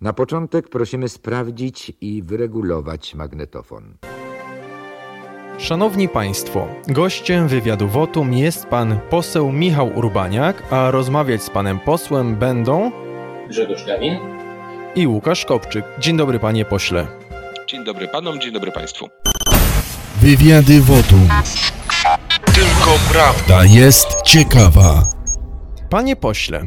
Na początek prosimy sprawdzić i wyregulować magnetofon. Szanowni Państwo, gościem wywiadu Wotum jest pan poseł Michał Urbaniak, a rozmawiać z panem posłem będą Grzegorz Gawin i Łukasz Kopczyk. Dzień dobry panie pośle. Dzień dobry panom, dzień dobry państwu. Wywiady Wotum. Tylko prawda jest ciekawa. Panie pośle,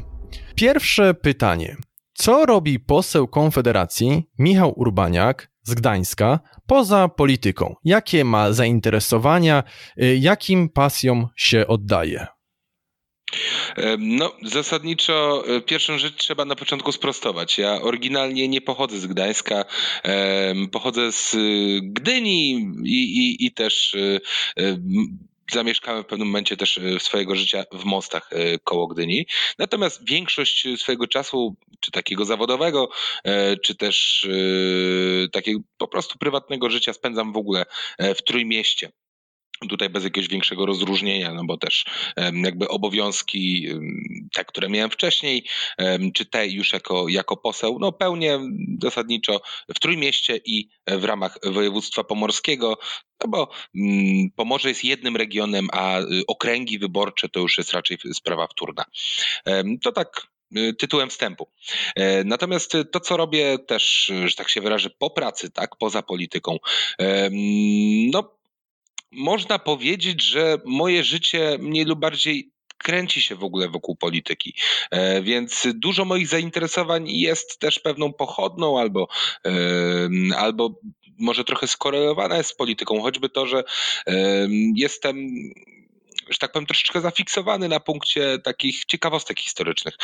pierwsze pytanie. Co robi poseł Konfederacji Michał Urbaniak z Gdańska poza polityką? Jakie ma zainteresowania, y, jakim pasjom się oddaje? No, zasadniczo e, pierwszą rzecz trzeba na początku sprostować. Ja oryginalnie nie pochodzę z Gdańska, pochodzę z Gdyni i, i, i też e, zamieszkałem w pewnym momencie też swojego życia w Mostach koło Gdyni. Natomiast większość swojego czasu, czy takiego zawodowego, czy też takiego po prostu prywatnego życia spędzam w ogóle w Trójmieście tutaj bez jakiegoś większego rozróżnienia, no bo też jakby obowiązki, te, które miałem wcześniej, czy te już jako, jako poseł, no pełnię zasadniczo w Trójmieście i w ramach województwa pomorskiego, no bo mm, Pomorze jest jednym regionem, a y, okręgi wyborcze to już jest raczej sprawa wtórna. To tak y, tytułem wstępu. E, natomiast to, co robię też, że tak się wyrażę, po pracy, tak, poza polityką, no można powiedzieć, że moje życie mniej lub bardziej kręci się w ogóle wokół polityki. E, więc dużo moich zainteresowań jest też pewną pochodną albo, albo może trochę skorelowana jest z polityką, choćby to, że jestem że tak powiem, troszeczkę zafiksowany na punkcie takich ciekawostek historycznych.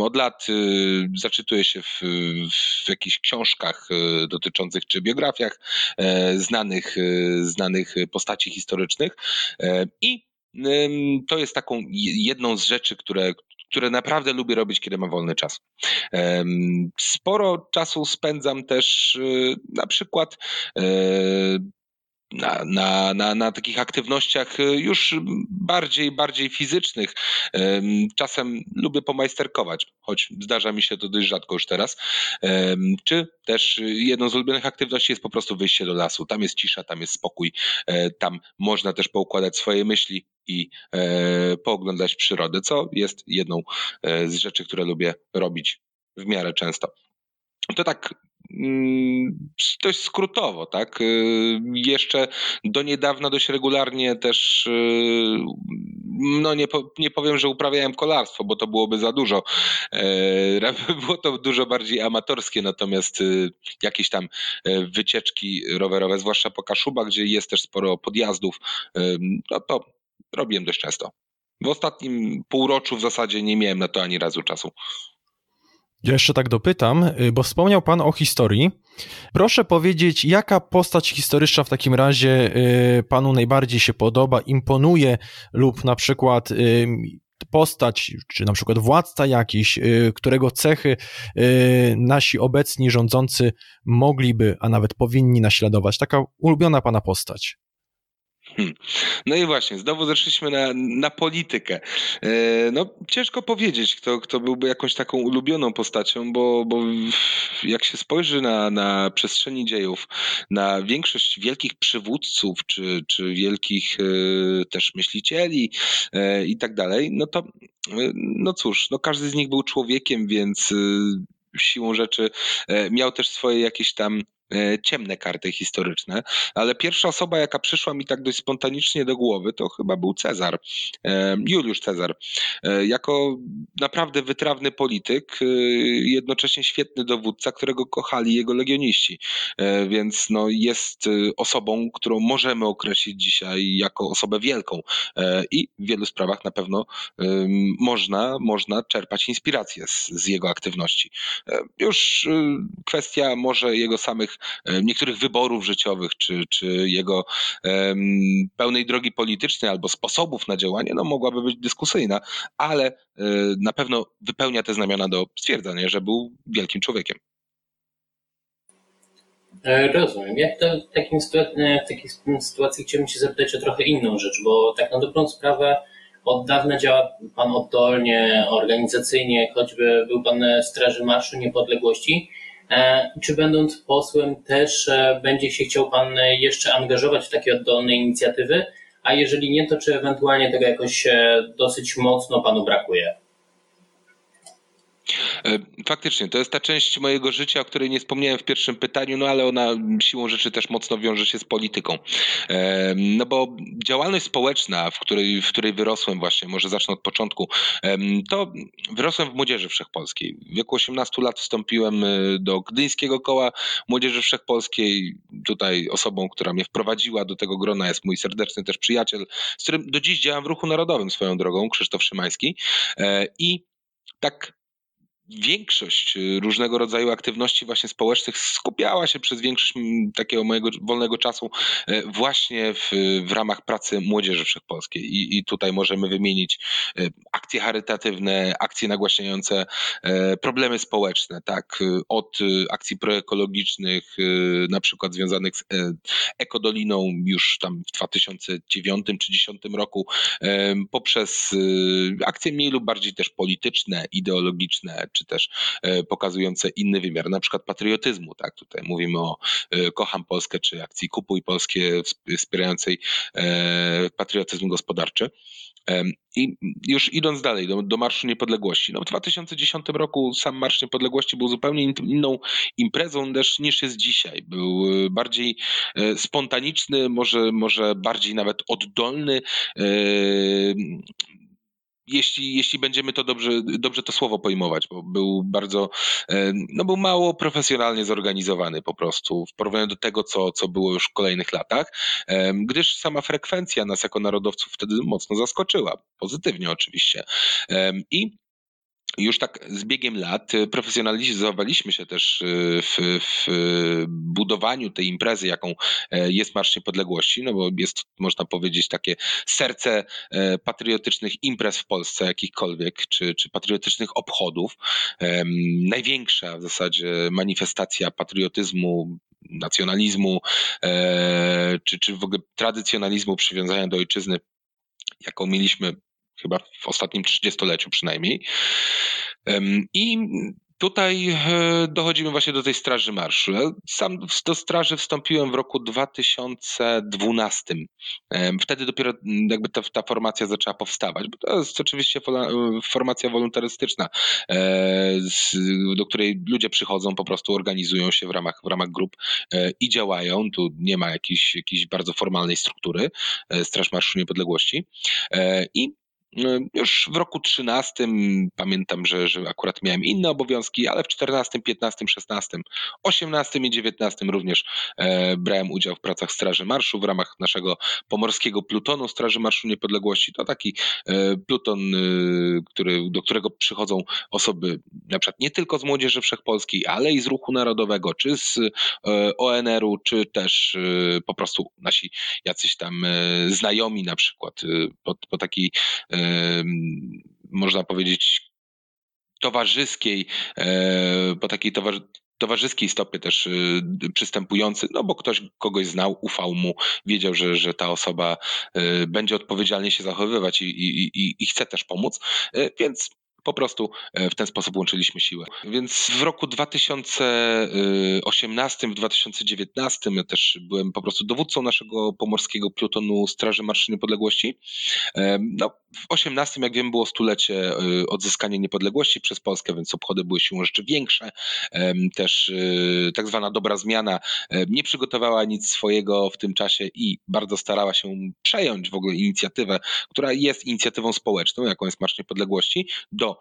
Od lat y, zaczytuję się w, w jakichś książkach y, dotyczących czy biografiach e, znanych, y, znanych postaci historycznych i to jest taką jedną z rzeczy, które, które naprawdę lubię robić, kiedy mam wolny czas. Sporo czasu spędzam też na przykład e, na, na, na, na takich aktywnościach y, już bardziej, bardziej fizycznych. Czasem lubię pomajsterkować, choć zdarza mi się to dość rzadko już teraz. Czy też jedną z ulubionych aktywności jest po prostu wyjście do lasu. Tam jest cisza, tam jest spokój, e, tam można też poukładać swoje myśli i e, pooglądać przyrodę, co jest jedną e, z rzeczy, które lubię robić w miarę często. To tak dość skrótowo, tak? Y, jeszcze do niedawna dość regularnie też, y, no nie, nie powiem, że uprawiałem kolarstwo, bo to byłoby za dużo. E, było to dużo bardziej amatorskie, natomiast y, jakieś tam e, wycieczki rowerowe, zwłaszcza po Kaszubach, gdzie jest też sporo podjazdów, no to robiłem dość często. W ostatnim półroczu w zasadzie nie miałem na to ani razu czasu. Ja jeszcze tak dopytam, y, bo wspomniał Pan o historii. Proszę powiedzieć, jaka postać historyczna w takim razie y, Panu najbardziej się podoba, imponuje lub na przykład y, postać, czy na przykład władca jakiś, którego cechy nasi obecni rządzący mogliby, a nawet powinni naśladować. Taka ulubiona Pana postać. Hmm. No i właśnie, znowu zeszliśmy na, na politykę. E, no, ciężko powiedzieć, kto, kto byłby jakąś taką ulubioną postacią, bo, bo jak się spojrzy na, na przestrzeni dziejów, na większość wielkich przywódców, czy, czy wielkich e, też myślicieli e, i tak dalej, no to no cóż, no każdy z nich był człowiekiem, więc siłą rzeczy miał też swoje jakieś tam ciemne karty historyczne, ale pierwsza osoba, jaka przyszła mi tak dość spontanicznie do głowy, to chyba był Cezar, e, Juliusz Cezar. E, jako naprawdę wytrawny polityk, jednocześnie świetny dowódca, którego kochali jego legioniści, więc no jest osobą, którą możemy określić dzisiaj jako osobę wielką i w wielu sprawach na pewno można, można czerpać inspirację z, z jego aktywności. Już kwestia może jego samych E, niektórych wyborów życiowych, czy, czy jego pełnej drogi politycznej albo sposobów na działanie, no mogłaby być dyskusyjna, ale um, na pewno wypełnia te znamiona do stwierdzenia, że był wielkim człowiekiem. E, rozumiem. Ja to w, takim w takiej sytuacji chciałbym się zapytać o trochę inną rzecz, bo tak na dobrą sprawę od dawna działa Pan oddolnie, organizacyjnie, choćby był Pan Straży Marszu Niepodległości. E, czy będąc posłem też e, będzie się chciał Pan jeszcze angażować w takie oddolne inicjatywy? A jeżeli nie, to czy ewentualnie tego jakoś dosyć mocno Panu brakuje? E, faktycznie, to jest ta część mojego życia, o której nie wspomniałem w pierwszym pytaniu, no ale ona siłą rzeczy też mocno wiąże się z polityką. E, no bo działalność społeczna, w której, w której wyrosłem właśnie, może zacznę od początku, to wyrosłem w Młodzieży Wszechpolskiej. W wieku 18 lat wstąpiłem e, do Gdyńskiego Koła Młodzieży Wszechpolskiej. Tutaj osobą, która mnie wprowadziła do tego grona jest mój serdeczny też przyjaciel, z którym do dziś działam w ruchu narodowym swoją drogą, Krzysztof Szymański. I tak większość y, różnego rodzaju aktywności właśnie społecznych skupiała się przez większość takiego mojego wolnego czasu e, właśnie w, w ramach pracy Młodzieży Wszechpolskiej. I, I tutaj możemy wymienić e, akcje charytatywne, akcje nagłaśniające e, problemy społeczne, tak, od akcji proekologicznych, na przykład związanych z Ekodoliną już tam w 2009 czy 2010 roku, poprzez akcje mniej lub bardziej też polityczne, ideologiczne, czy też e, pokazujące inny wymiar, na przykład patriotyzmu. Tak? Tutaj mówimy o e, Kocham Polskę, czy akcji Kupuj Polskie wspierającej e, patriotyzm gospodarczy. I już idąc dalej do, do Marszu Niepodległości. No w 2010 roku sam Marsz Niepodległości był zupełnie inną imprezą też niż jest dzisiaj. Był bardziej spontaniczny, może, może bardziej nawet oddolny jeśli, jeśli będziemy to dobrze, dobrze to słowo pojmować, bo był bardzo, e, no był mało profesjonalnie zorganizowany po prostu w porównaniu do tego, co, co było już w kolejnych latach, e, gdyż sama frekwencja nas jako narodowców wtedy mocno zaskoczyła, pozytywnie oczywiście. E, I już tak z biegiem lat y, profesjonalizowaliśmy się też y, w, w, budowaniu tej imprezy, jaką e, jest Marsz Niepodległości, no bo jest, można powiedzieć, takie serce e, patriotycznych imprez w Polsce, jakichkolwiek, czy, czy patriotycznych obchodów. Największa w zasadzie manifestacja patriotyzmu nacjonalizmu, e, czy, czy w ogóle tradycjonalizmu przywiązania do ojczyzny, jaką mieliśmy chyba w ostatnim trzydziestoleciu przynajmniej. I Tutaj e, dochodzimy właśnie do tej Straży Marszu. Sam do Straży wstąpiłem w roku 2012. Wtedy dopiero jakby ta, ta formacja zaczęła powstawać, bo to jest oczywiście formacja wolontarystyczna, e, do której ludzie przychodzą, po prostu organizują się w ramach, w ramach grup e, i działają. Tu nie ma jakiejś, jakiejś bardzo formalnej struktury Straż Marszu Niepodległości. I już w roku 13 pamiętam, że, że akurat miałem inne obowiązki, ale w 14, 15, 16, 18 i 19 również e, brałem udział w pracach Straży Marszu w ramach naszego pomorskiego plutonu Straży Marszu Niepodległości. To taki e, pluton, e, który, do którego przychodzą osoby na przykład nie tylko z Młodzieży Wszechpolskiej, ale i z Ruchu Narodowego, czy z e, ONR-u, czy też e, po prostu nasi jacyś tam e, znajomi na przykład po, po takiej można powiedzieć, towarzyskiej, e, po takiej towarzy towarzyskiej stopie też y, przystępujący, no bo ktoś kogoś znał, ufał mu, wiedział, że, że ta osoba y, będzie odpowiedzialnie się zachowywać i, i, i, i chce też pomóc, więc po prostu e, w ten sposób łączyliśmy siłę. Więc w roku 2018, w 2019 ja też byłem po prostu dowódcą naszego pomorskiego plutonu Straży Marszy Niepodległości. E, no, w 18, jak wiem, było stulecie e, odzyskania niepodległości przez Polskę, więc obchody były siłą rzeczy większe. Też tak zwana dobra zmiana nie przygotowała nic swojego w tym czasie i bardzo starała się przejąć w ogóle inicjatywę, która jest inicjatywą społeczną, jaką jest Marsz Niepodległości, do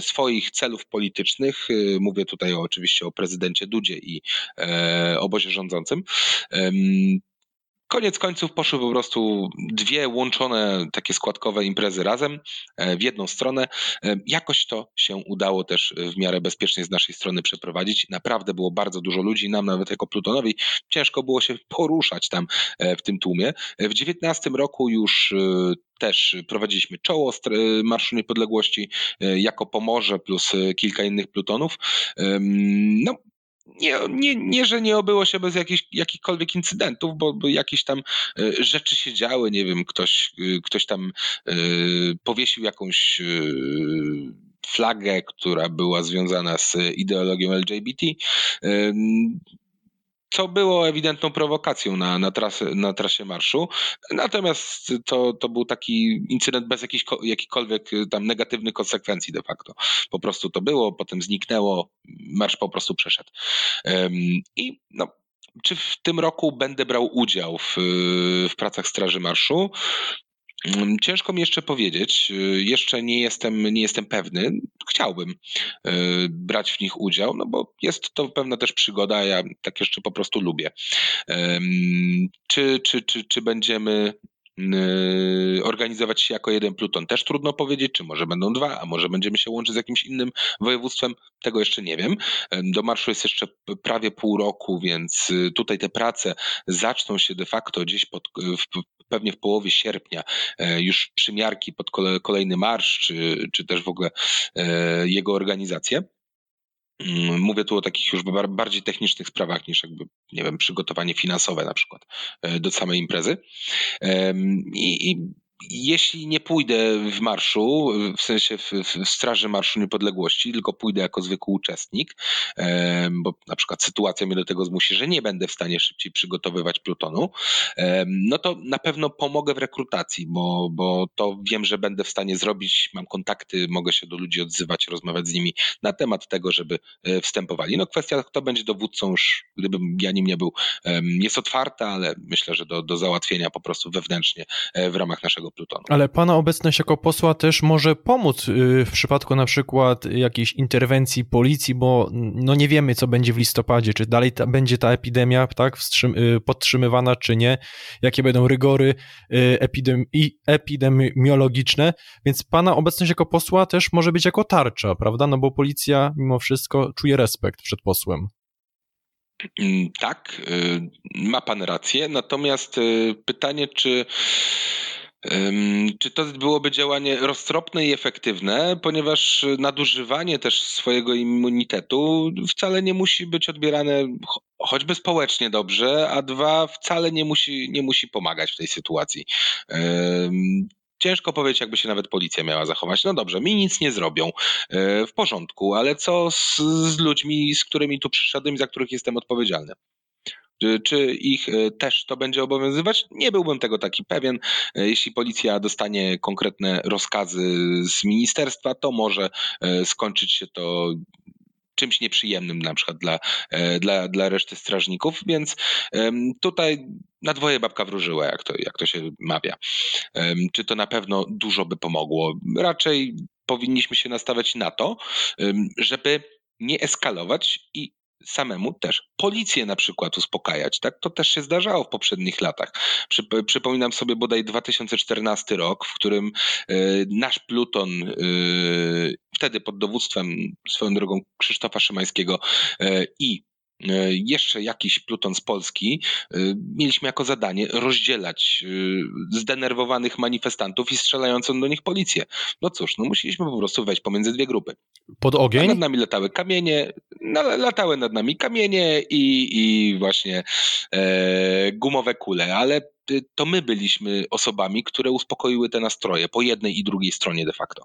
swoich celów politycznych. E, mówię tutaj oczywiście o prezydencie Dudzie i e, obozie rządzącym. Koniec końców poszły po prostu dwie łączone takie składkowe imprezy razem w jedną stronę. Jakoś to się udało też w miarę bezpiecznie z naszej strony przeprowadzić. Naprawdę było bardzo dużo ludzi, nam nawet jako Plutonowi ciężko było się poruszać tam w tym tłumie. W 19 roku już też prowadziliśmy czoło Marszu Niepodległości e, jako Pomorze plus e, kilka innych plutonów. No, nie, nie, nie, że nie obyło się bez jakichś, jakichkolwiek incydentów, bo, bo jakieś tam e, rzeczy się działy, nie wiem, ktoś, e, ktoś tam e, powiesił jakąś flagę, która była związana z ideologią LGBT co było ewidentną prowokacją na, na, trasę, na trasie marszu. Natomiast to, to był taki incydent bez jakichś, jakichkolwiek y, tam negatywnych konsekwencji de facto. Po prostu to było, potem zniknęło, marsz po prostu przeszedł. I no, czy w tym roku będę brał udział w, w pracach Straży Marszu? Mm, ciężko mi jeszcze powiedzieć. Y, jeszcze nie jestem, nie jestem pewny. Chciałbym y, brać w nich udział, no bo jest to pewna też przygoda. Ja tak jeszcze po prostu lubię. Czy, czy, czy, czy będziemy Yy, organizować się jako jeden pluton. Też trudno powiedzieć, czy może będą dwa, a może będziemy się łączyć z jakimś innym województwem. Tego jeszcze nie wiem. Do marszu jest jeszcze prawie pół roku, więc y, tutaj te prace zaczną się de facto gdzieś pod, w, pewnie w połowie sierpnia, e, już przymiarki pod kolejny marsz, czy, czy też w ogóle e, jego organizację. Mm, mówię tu o takich już bardziej technicznych sprawach niż jakby, nie wiem, przygotowanie finansowe na przykład e, do samej imprezy. I, i jeśli nie pójdę w marszu, w sensie w, w, Straży Marszu Niepodległości, tylko pójdę jako zwykły uczestnik, bo na przykład sytuacja mnie do tego zmusi, że nie będę w stanie szybciej przygotowywać plutonu, no to na pewno pomogę w rekrutacji, bo, bo to wiem, że będę w stanie zrobić, mam kontakty, mogę się do ludzi odzywać, rozmawiać z nimi na temat tego, żeby e, wstępowali. No kwestia, kto będzie dowódcą, już gdybym ja nim nie był, jest otwarta, ale myślę, że do, do załatwienia po prostu wewnętrznie e, w ramach naszego Plutonu. Ale pana obecność jako posła też może pomóc y, w przypadku na przykład jakiejś interwencji policji, bo no nie wiemy, co będzie w listopadzie, czy dalej ta, będzie ta epidemia tak, y, podtrzymywana, czy nie, jakie będą rygory y, epidemi epidemiologiczne, więc pana obecność jako posła też może być jako tarcza, prawda? No bo policja mimo wszystko czuje respekt przed posłem. Mm, tak, ma pan rację. Natomiast pytanie, czy czy to byłoby działanie roztropne i efektywne, ponieważ nadużywanie też swojego immunitetu wcale nie musi być odbierane choćby społecznie dobrze, a dwa wcale nie musi, nie musi pomagać w tej sytuacji. Ciężko powiedzieć, jakby się nawet policja miała zachować. No dobrze, mi nic nie zrobią, e, w porządku, ale co z, z ludźmi, z którymi tu przyszedłem za których jestem odpowiedzialny? Czy ich e, też to będzie obowiązywać? Nie byłbym tego taki pewien. E, jeśli policja dostanie konkretne rozkazy z ministerstwa, to może e, skończyć się to czymś nieprzyjemnym na przykład dla, dla, dla reszty strażników, więc tutaj na dwoje babka wróżyła, jak to, jak to się mawia. Czy to na pewno dużo by pomogło? Raczej powinniśmy się nastawiać na to, żeby nie eskalować i samemu też policję na przykład uspokajać. Tak? To też się zdarzało w poprzednich latach. Przy, przypominam sobie bodaj 2014 rok, w którym y, nasz pluton, y, wtedy pod dowództwem swoją drogą Krzysztofa Szymańskiego y, i E, jeszcze jakiś pluton z Polski, e, mieliśmy jako zadanie rozdzielać e, zdenerwowanych manifestantów i strzelającą do nich policję. No cóż, no musieliśmy po prostu wejść pomiędzy dwie grupy. Pod ogień? A nad nami latały kamienie, no, latały nad nami kamienie i, i właśnie e, gumowe kule, ale to my byliśmy osobami, które uspokoiły te nastroje po jednej i drugiej stronie de facto.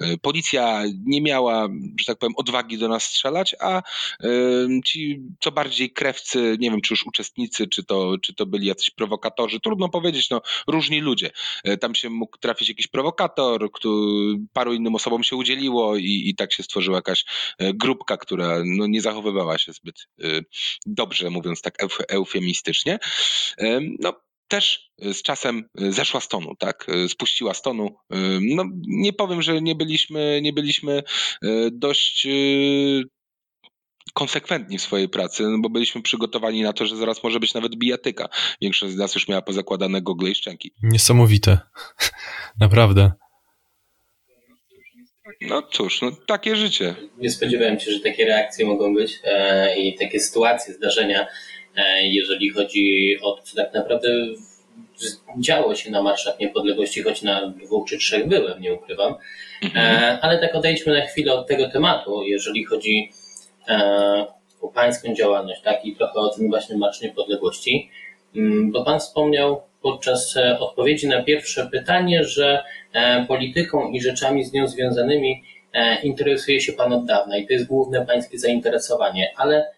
Y, policja nie miała, że tak powiem, odwagi do nas strzelać, a y, ci co bardziej krewcy, nie wiem czy już uczestnicy, czy to, czy to byli jacyś prowokatorzy, trudno powiedzieć, no różni ludzie. Tam się mógł trafić jakiś prowokator, który paru innym osobom się udzieliło i, i tak się stworzyła jakaś grupka, która no, nie zachowywała się zbyt dobrze, mówiąc tak eufemistycznie. No, też y, z czasem y, zeszła z tonu, tak, y, spuściła z tonu. No, nie powiem, że nie byliśmy, nie byliśmy dość konsekwentni w swojej pracy, no bo byliśmy przygotowani na to, że zaraz może być nawet bijatyka. Większość z nas już miała pozakładane gogle i szczęki. Niesamowite. Naprawdę. No cóż, no takie życie. Nie spodziewałem się, że takie reakcje mogą być e, i takie sytuacje, zdarzenia E, jeżeli chodzi o to, co tak naprawdę działo się na Marszach Niepodległości, choć na dwóch czy trzech byłem, nie ukrywam. E, mhm. Ale tak odejdźmy na chwilę od tego tematu. Jeżeli chodzi e, o pańską działalność, tak, i trochę o tym właśnie Marsz Niepodległości, mm, bo pan wspomniał podczas e, odpowiedzi na pierwsze pytanie, że e, polityką i rzeczami z nią związanymi interesuje się pan od dawna i to jest główne pańskie zainteresowanie, ale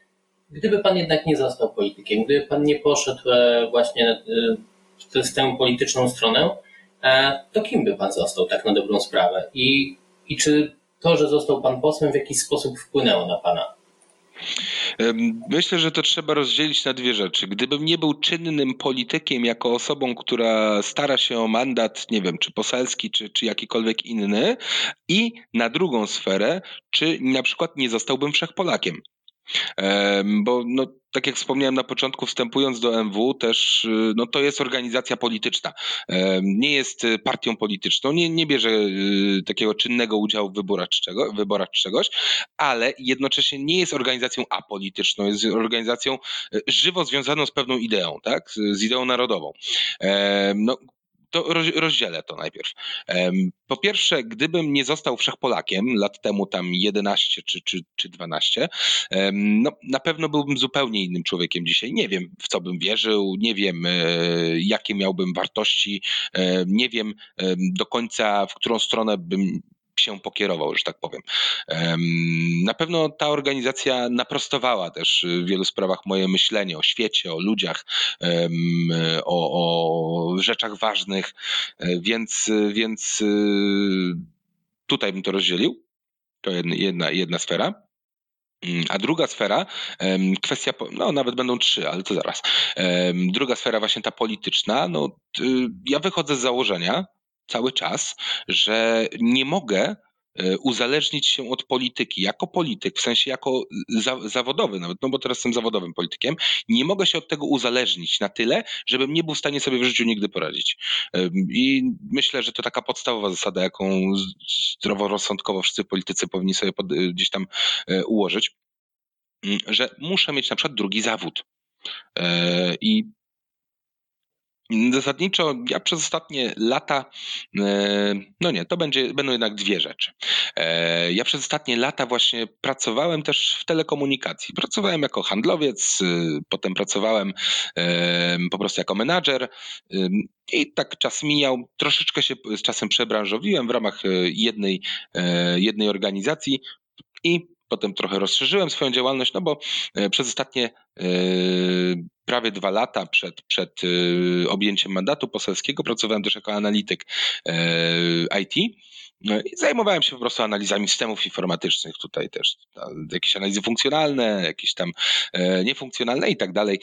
gdyby pan jednak nie został politykiem, gdyby pan nie poszedł właśnie w tę polityczną stronę, to kim by pan został tak na dobrą sprawę? I, i czy to, że został pan posłem, w jakiś sposób wpłynęło na pana? Myślę, że to trzeba rozdzielić na dwie rzeczy. Gdybym nie był czynnym politykiem, jako osobą, która stara się o mandat, nie wiem, czy poselski, czy, czy jakikolwiek inny, i na drugą sferę, czy na przykład nie zostałbym wszechpolakiem. Bo no, tak jak wspomniałem na początku, wstępując do MW, też y, no, to jest organizacja polityczna. Nie jest y, partią polityczną, nie, nie bierze y, takiego czynnego udziału w wyborach, czego, wyborach czegoś, ale jednocześnie nie jest organizacją apolityczną, jest organizacją żywo związaną z pewną ideą, tak? z ideą narodową. No, to rozdzielę to najpierw. Po pierwsze, gdybym nie został wszechpolakiem, lat temu tam 11 czy, czy, czy 12, no, na pewno byłbym zupełnie innym człowiekiem dzisiaj. Nie wiem, w co bym wierzył, nie wiem, e, jakie miałbym wartości, e, nie wiem do końca, w którą stronę bym się pokierował, że tak powiem. Na pewno ta organizacja naprostowała też w wielu sprawach moje myślenie o świecie, o ludziach, o, o rzeczach ważnych, e, więc, więc y, tutaj bym to rozdzielił. To jedna, jedna sfera. Mm, a druga sfera, kwestia, no nawet będą trzy, ale to zaraz. Druga sfera, właśnie ta polityczna, no ja wychodzę z założenia, cały czas, że nie mogę e, uzależnić się od polityki. Jako polityk, w sensie jako za, zawodowy nawet, no bo teraz jestem zawodowym politykiem, nie mogę się od tego uzależnić na tyle, żebym nie był w stanie sobie w życiu nigdy poradzić. I myślę, że to taka podstawowa zasada, jaką zdroworozsądkowo wszyscy politycy powinni sobie pod, gdzieś tam e, ułożyć, że muszę mieć na przykład drugi zawód. E, I Zasadniczo ja przez ostatnie lata, e, no nie, to będzie, będą jednak dwie rzeczy. E, ja przez ostatnie lata właśnie pracowałem też w telekomunikacji. Pracowałem jako handlowiec, y, potem pracowałem po prostu jako menadżer i tak czas mijał. Troszeczkę się z czasem przebranżowiłem w ramach e, jednej, jednej organizacji i Potem trochę rozszerzyłem swoją działalność, no bo e, przez ostatnie e, prawie dwa lata przed, przed e, objęciem mandatu poselskiego pracowałem też jako analityk IT. No I zajmowałem się po prostu analizami systemów informatycznych, tutaj też jakieś analizy funkcjonalne, jakieś tam niefunkcjonalne i tak dalej,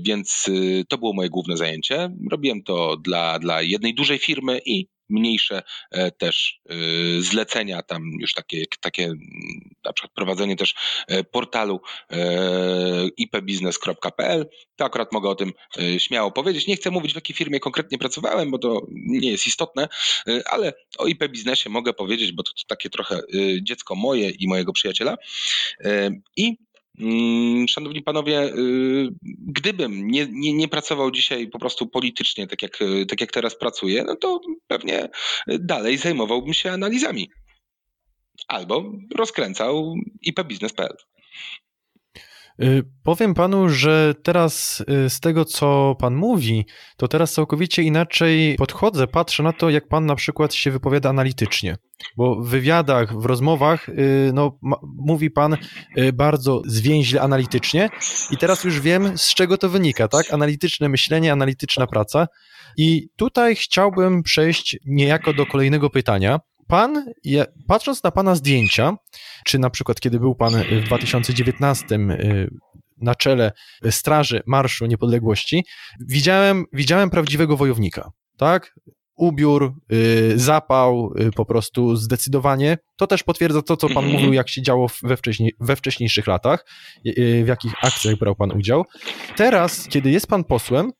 więc to było moje główne zajęcie. Robiłem to dla, dla jednej dużej firmy i mniejsze e, też e, zlecenia, tam już takie, takie na przykład prowadzenie też e, portalu ipbusiness.pl. To akurat mogę o tym śmiało powiedzieć. Nie chcę mówić, w jakiej firmie konkretnie pracowałem, bo to nie jest istotne, ale o IP biznesie mogę powiedzieć, bo to, to takie trochę dziecko moje i mojego przyjaciela. I szanowni panowie, y, gdybym nie, nie, nie, pracował dzisiaj po prostu politycznie, tak jak, tak jak teraz pracuję, no to pewnie dalej zajmowałbym się analizami. Albo rozkręcał ipbusiness.pl. Y, powiem panu, że teraz y, z tego, co pan mówi, to teraz całkowicie inaczej podchodzę, patrzę na to, jak pan na przykład się wypowiada analitycznie. Bo w wywiadach, w rozmowach, y, no, mówi pan bardzo zwięźle analitycznie i teraz już wiem, z czego to wynika, tak? Analityczne myślenie, analityczna praca. I tutaj chciałbym przejść niejako do kolejnego pytania. Pan, patrząc na pana zdjęcia, czy na przykład kiedy był pan w 2019 y, na czele Straży Marszu Niepodległości, widziałem, widziałem prawdziwego wojownika, tak? Ubiór, y, zapał, y, po prostu zdecydowanie. To też potwierdza to, co pan mhm. mówił, jak się działo we, wcześniej, we wcześniejszych latach, w jakich akcjach brał pan udział. Teraz, kiedy jest pan posłem,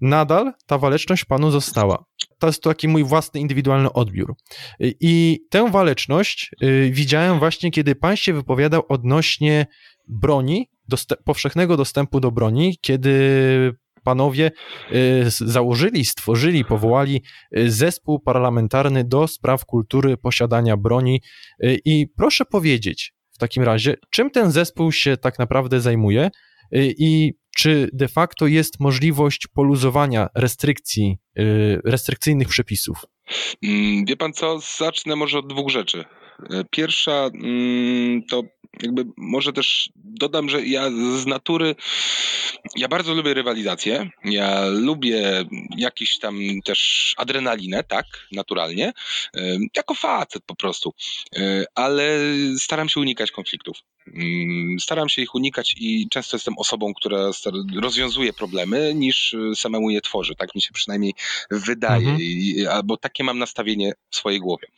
nadal ta waleczność panu została. To jest taki mój własny, indywidualny odbiór. I tę waleczność y, widziałem właśnie, kiedy pan się wypowiadał odnośnie broni, powszechnego dostępu do broni, kiedy panowie y, założyli, stworzyli, powołali y, zespół parlamentarny do spraw kultury posiadania broni. I proszę powiedzieć, w takim razie, czym ten zespół się tak naprawdę zajmuje i czy de facto jest możliwość poluzowania restrykcji, y, restrykcyjnych przepisów? Mm, wie pan co, zacznę może od dwóch rzeczy. E, pierwsza mm, to jakby może też dodam, że ja z natury ja bardzo lubię rywalizację. Ja lubię jakiś tam też adrenalinę, tak, naturalnie. Jako facet po prostu. Ale staram się unikać konfliktów. Mm, staram się ich unikać i często jestem osobą, która rozwiązuje problemy, niż samemu je tworzy. Tak mi się przynajmniej wydaje, mhm. albo takie mam nastawienie w swojej głowie.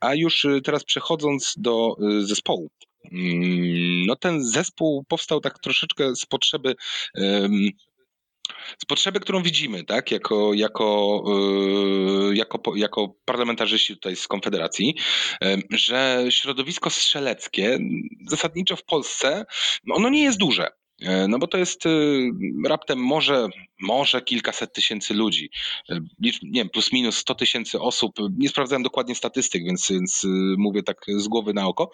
A już teraz przechodząc do y, zespołu. Mm, no ten zespół powstał tak troszeczkę z potrzeby z potrzeby, którą widzimy, tak, jako, jako, y, jako, jako parlamentarzyści tutaj z Konfederacji, że środowisko strzeleckie zasadniczo w Polsce, ono nie jest duże. E, no bo to jest y, raptem może, może kilkaset tysięcy ludzi. E, nie wiem, plus minus 100 tysięcy osób. Nie sprawdzałem dokładnie statystyk, więc, więc y, mówię tak z głowy na oko.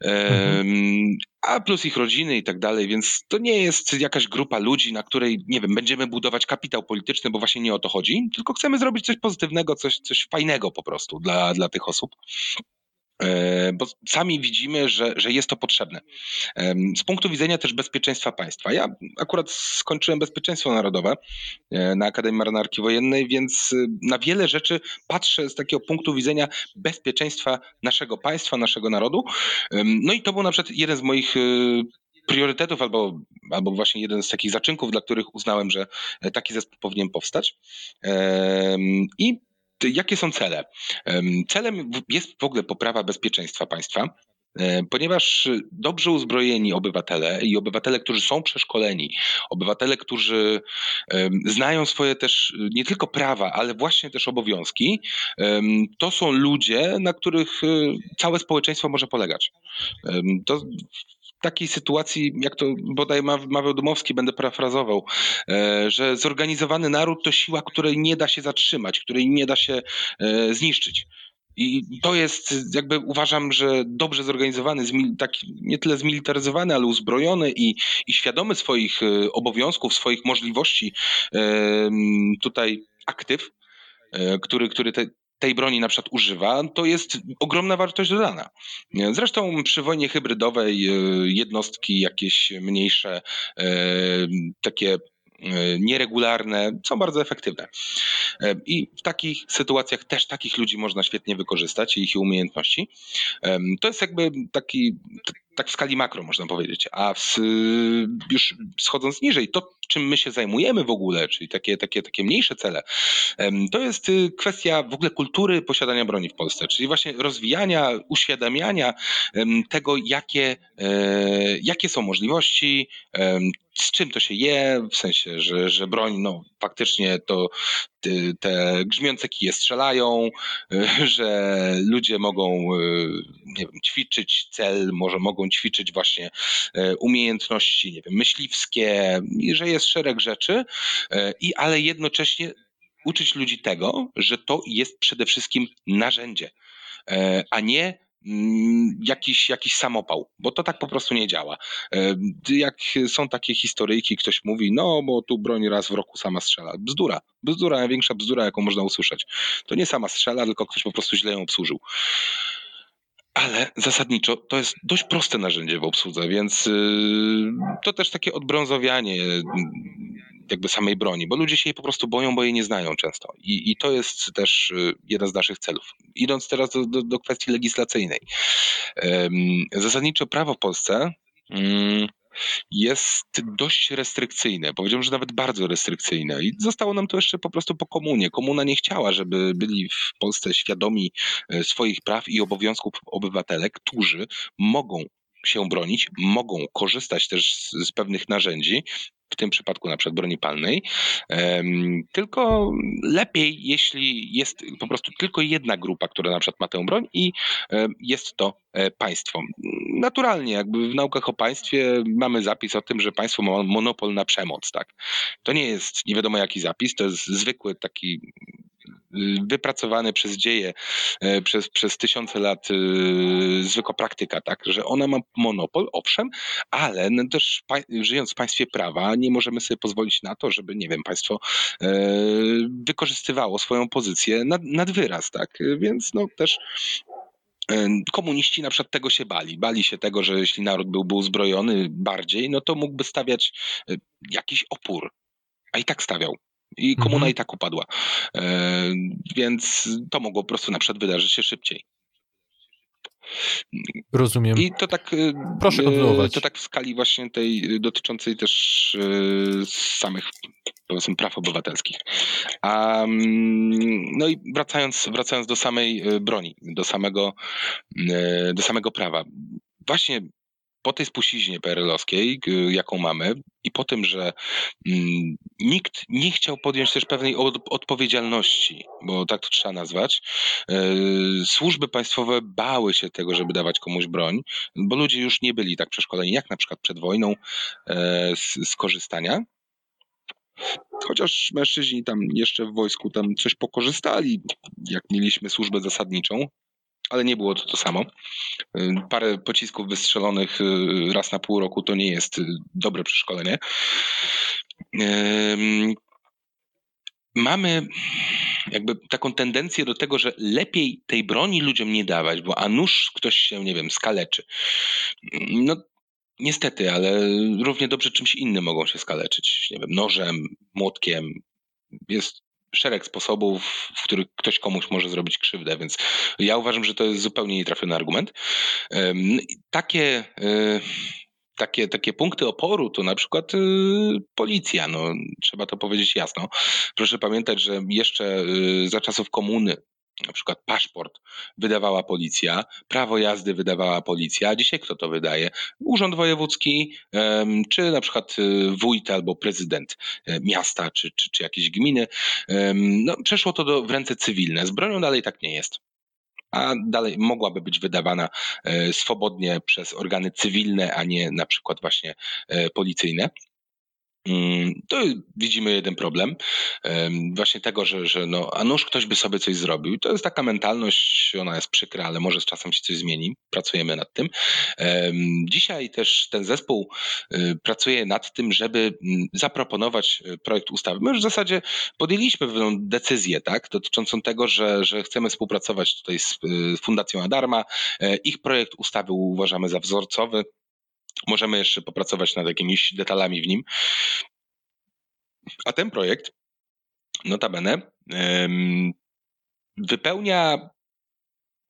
Mhm. A plus ich rodziny i tak dalej, więc to nie jest jakaś grupa ludzi, na której, nie wiem, będziemy budować kapitał polityczny, bo właśnie nie o to chodzi, tylko chcemy zrobić coś pozytywnego, coś, coś fajnego po prostu dla, dla tych osób. E, bo sami widzimy, że, że jest to potrzebne. Z punktu widzenia też bezpieczeństwa państwa. Ja akurat skończyłem bezpieczeństwo narodowe e, na Akademii Marynarki Wojennej, więc e, na wiele rzeczy patrzę z takiego punktu widzenia bezpieczeństwa naszego państwa, naszego narodu. No i to był na przykład jeden z moich priorytetów albo, albo właśnie jeden z takich zaczynków, dla których uznałem, że taki zespół powinien powstać. I jakie są cele? Celem jest w ogóle poprawa bezpieczeństwa państwa, e, ponieważ dobrze uzbrojeni obywatele i obywatele, którzy są przeszkoleni, obywatele, którzy znają swoje też nie tylko prawa, ale właśnie też obowiązki, to są ludzie, na których e, całe społeczeństwo może polegać. To takiej sytuacji, jak to bodaj mawiał Dmowski, będę parafrazował, e, że zorganizowany naród to siła, której nie da się zatrzymać, której nie da się e, zniszczyć. I to jest, jakby uważam, że dobrze zorganizowany, taki nie tyle zmilitaryzowany, ale uzbrojony i, i świadomy swoich e, obowiązków, swoich możliwości tutaj aktyw, który, który te, tej broni na przykład używa, to jest ogromna wartość dodana. Zresztą przy wojnie hybrydowej e, jednostki jakieś mniejsze, e, takie e, nieregularne, są bardzo efektywne. I w takich sytuacjach też takich ludzi można świetnie wykorzystać i ich umiejętności. To jest jakby taki tak w skali makro można powiedzieć, a w, już schodząc niżej, to czym my się zajmujemy w ogóle, czyli takie, takie, takie mniejsze cele, to jest y, kwestia w ogóle kultury posiadania broni w Polsce, czyli właśnie rozwijania, uświadamiania tego, jakie, e, jakie są możliwości, z czym to się je, w sensie, że, że broń, no faktycznie to te grzmiące kije strzelają, że ludzie mogą nie wiem, ćwiczyć cel, może mogą ćwiczyć właśnie e, umiejętności, nie wiem, myśliwskie, że jest szereg rzeczy, i ale jednocześnie uczyć ludzi tego, że to jest przede wszystkim narzędzie, a nie jakiś, jakiś samopał, bo to tak po prostu nie działa. Jak są takie historyjki, ktoś mówi, no bo tu broń raz w roku sama strzela. Bzdura, bzdura, największa bzdura, jaką można usłyszeć. To nie sama strzela, tylko ktoś po prostu źle ją obsłużył. Ale zasadniczo to jest dość proste narzędzie w obsłudze, więc y, to też takie odbrązowianie jakby samej broni, bo ludzie się jej po prostu boją, bo jej nie znają często. I, i to jest też y, jeden z naszych celów. Idąc teraz do, do, do kwestii legislacyjnej. Zasadniczo prawo w Polsce mm, jest dość restrykcyjne. Powiedziałbym, że nawet bardzo restrykcyjne. I zostało nam to jeszcze po prostu po komunie. Komuna nie chciała, żeby byli w Polsce świadomi e, swoich praw i obowiązków obywatele, którzy mogą się bronić, mogą korzystać też z, z pewnych narzędzi, w tym przypadku na przykład broni palnej, tylko lepiej, jeśli jest po prostu tylko jedna grupa, która na przykład ma tę broń i jest to e, państwo. Naturalnie, jakby w naukach o państwie mamy zapis o tym, że państwo ma monopol na przemoc, tak. To nie jest nie wiadomo jaki zapis, to jest zwykły taki wypracowany przez dzieje, przez, przez tysiące lat zwykła praktyka, tak, że ona ma monopol, owszem, ale no też żyjąc w państwie prawa nie możemy sobie pozwolić na to, żeby, nie wiem, państwo wykorzystywało swoją pozycję nad, nad wyraz, tak, więc no też Komuniści na przykład tego się bali. Bali się tego, że jeśli naród byłby uzbrojony bardziej, no to mógłby stawiać e, jakiś opór. A i tak stawiał. I komuna mhm. i tak upadła. E, więc to mogło po prostu na przykład wydarzyć się szybciej. Rozumiem. I to tak. E, Proszę kontynuować. To tak w skali właśnie tej dotyczącej też samych powiedzmy praw obywatelskich. Um, no i wracając, wracając do samej broni, do samego, do samego prawa. Właśnie po tej spuściźnie PRL-owskiej, jaką mamy, i po tym, że mm, nikt nie chciał podjąć też pewnej od, odpowiedzialności, bo tak to trzeba nazwać, e, służby państwowe bały się tego, żeby dawać komuś broń, bo ludzie już nie byli tak przeszkoleni, jak na przykład przed wojną, z, z korzystania. Chociaż mężczyźni tam jeszcze w wojsku tam coś pokorzystali, jak mieliśmy służbę zasadniczą, ale nie było to to samo. Y, parę pocisków wystrzelonych y, raz na pół roku to nie jest y, dobre przeszkolenie. Mamy jakby taką tendencję do tego, że lepiej tej broni ludziom nie dawać, bo a nuż ktoś się, nie wiem, skaleczy. No Niestety, ale równie dobrze czymś innym mogą się skaleczyć. Nie wiem, nożem, młotkiem. Jest szereg sposobów, w których ktoś komuś może zrobić krzywdę, więc ja uważam, że to jest zupełnie nietrafiony argument. Takie, e, takie, takie punkty oporu to na przykład e, policja, no, trzeba to powiedzieć jasno. Proszę pamiętać, że jeszcze e, za czasów komuny na przykład paszport wydawała policja, prawo jazdy wydawała policja, a dzisiaj kto to wydaje? Urząd Wojewódzki, czy na przykład y, wójt albo prezydent e, miasta, czy, czy, czy jakiejś gminy. No, przeszło to do, w ręce cywilne. Z bronią dalej tak nie jest a dalej mogłaby być wydawana e, swobodnie przez organy cywilne, a nie na przykład właśnie e, policyjne. Mm, to widzimy jeden problem, właśnie tego, że, że no, a nuż ktoś by sobie coś zrobił. To jest taka mentalność, ona jest przykra, ale może z czasem się coś zmieni. Pracujemy nad tym. Dzisiaj też ten zespół y, pracuje nad tym, żeby mm, zaproponować y, projekt ustawy. My już w zasadzie podjęliśmy pewną decyzję, tak, dotyczącą tego, że, że chcemy współpracować tutaj z y, Fundacją Adarma. E, ich projekt ustawy uważamy za wzorcowy. Możemy jeszcze popracować nad jakimiś detalami w nim. A ten projekt, notabene, wypełnia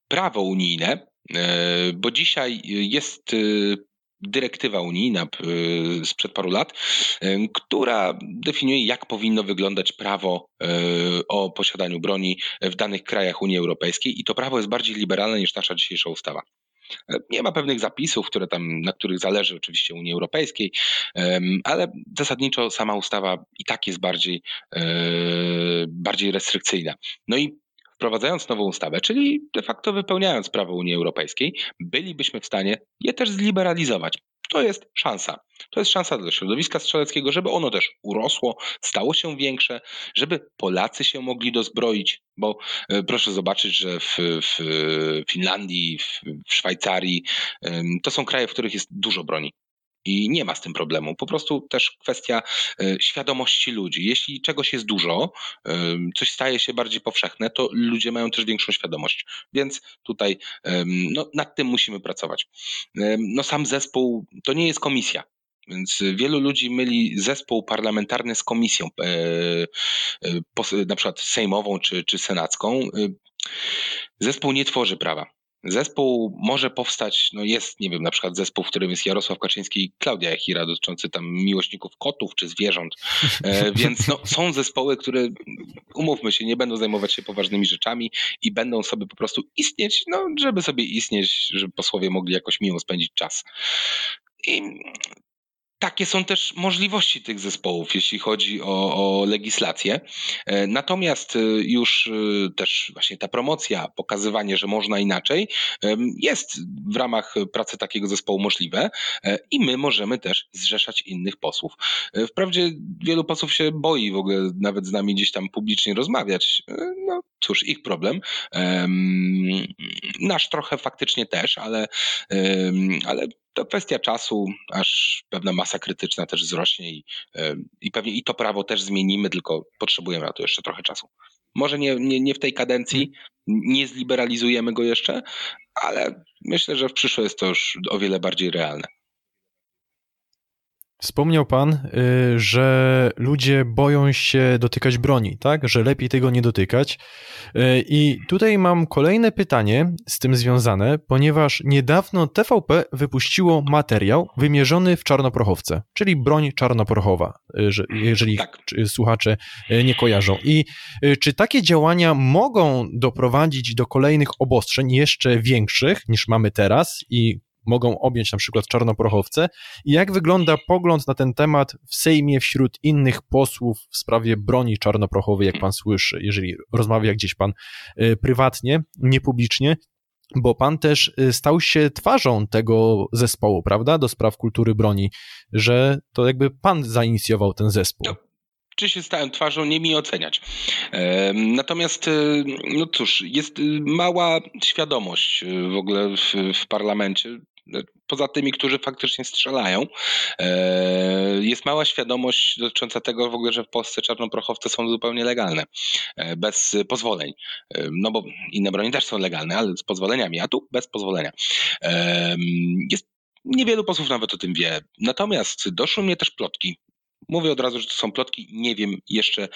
prawo unijne, e, bo dzisiaj jest e, dyrektywa unijna e, sprzed paru lat, która definiuje, jak powinno wyglądać prawo o posiadaniu broni w danych krajach Unii Europejskiej i to prawo jest bardziej liberalne niż nasza dzisiejsza ustawa. Nie ma pewnych zapisów, które tam, na których zależy oczywiście Unii Europejskiej, ale zasadniczo sama ustawa i tak jest bardziej, e, bardziej restrykcyjna. No i wprowadzając nową ustawę, czyli de facto wypełniając prawo Unii Europejskiej, bylibyśmy w stanie je też zliberalizować. To jest szansa. To jest szansa dla środowiska strzeleckiego, żeby ono też urosło, stało się większe, żeby Polacy się mogli dozbroić, bo e, proszę zobaczyć, że w, w Finlandii, w, w Szwajcarii to są kraje, w których jest dużo broni i nie ma z tym problemu. Po prostu też kwestia e, świadomości ludzi. Jeśli czegoś jest dużo, coś staje się bardziej powszechne, to ludzie mają też większą świadomość. Więc tutaj no, nad tym musimy pracować. No, sam zespół to nie jest komisja. Więc wielu ludzi myli zespół parlamentarny z komisją, e, e, na przykład sejmową czy, czy senacką. Zespół nie tworzy prawa. Zespół może powstać, no jest, nie wiem, na przykład zespół, w którym jest Jarosław Kaczyński i Klaudia Jachira, dotyczący tam miłośników kotów czy zwierząt. E, więc no, są zespoły, które, umówmy się, nie będą zajmować się poważnymi rzeczami i będą sobie po prostu istnieć, no, żeby sobie istnieć, żeby posłowie mogli jakoś miło spędzić czas. I takie są też możliwości tych zespołów, jeśli chodzi o, o legislację. E, natomiast e, już e, też właśnie ta promocja, pokazywanie, że można inaczej, jest w ramach pracy takiego zespołu możliwe i my możemy też zrzeszać innych posłów. Wprawdzie wielu posłów się boi w ogóle nawet z nami gdzieś tam publicznie rozmawiać. No cóż, ich problem. Nasz trochę faktycznie też, ale, ale to kwestia czasu, aż pewna masa krytyczna też wzrośnie i, i pewnie i to prawo też zmienimy, tylko potrzebujemy na to jeszcze trochę czasu. Może nie, nie, nie w tej kadencji, nie zliberalizujemy go jeszcze, ale myślę, że w przyszłej jest to już o wiele bardziej realne. Wspomniał Pan, y, że ludzie boją się dotykać broni, tak? Że lepiej tego nie dotykać. Y, I tutaj mam kolejne pytanie z tym związane, ponieważ niedawno TVP wypuściło materiał wymierzony w czarnoprochowce, czyli broń czarnoprochowa, y, jeżeli tak. słuchacze nie kojarzą. I czy takie działania mogą doprowadzić do kolejnych obostrzeń jeszcze większych niż mamy teraz i mogą objąć na przykład czarnoprochowce i jak wygląda pogląd na ten temat w Sejmie wśród innych posłów w sprawie broni czarnoprochowej, jak pan słyszy, jeżeli rozmawia gdzieś pan y, prywatnie, niepublicznie, bo pan też y, stał się twarzą tego zespołu, prawda, do spraw kultury broni, że to jakby pan zainicjował ten zespół. Czy się stałem twarzą, nie mi oceniać. Natomiast, y, no cóż, jest mała świadomość w ogóle w, w parlamencie poza tymi, którzy faktycznie strzelają, e, jest mała świadomość dotycząca tego w ogóle, że w Polsce czarnoprochowce są zupełnie legalne, e, bez pozwoleń. E, no bo inne broni też są legalne, ale z pozwoleniami, a tu bez pozwolenia. Jest Niewielu posłów nawet o tym wie. Natomiast doszły mnie też plotki. Mówię od razu, że to są plotki, nie wiem jeszcze.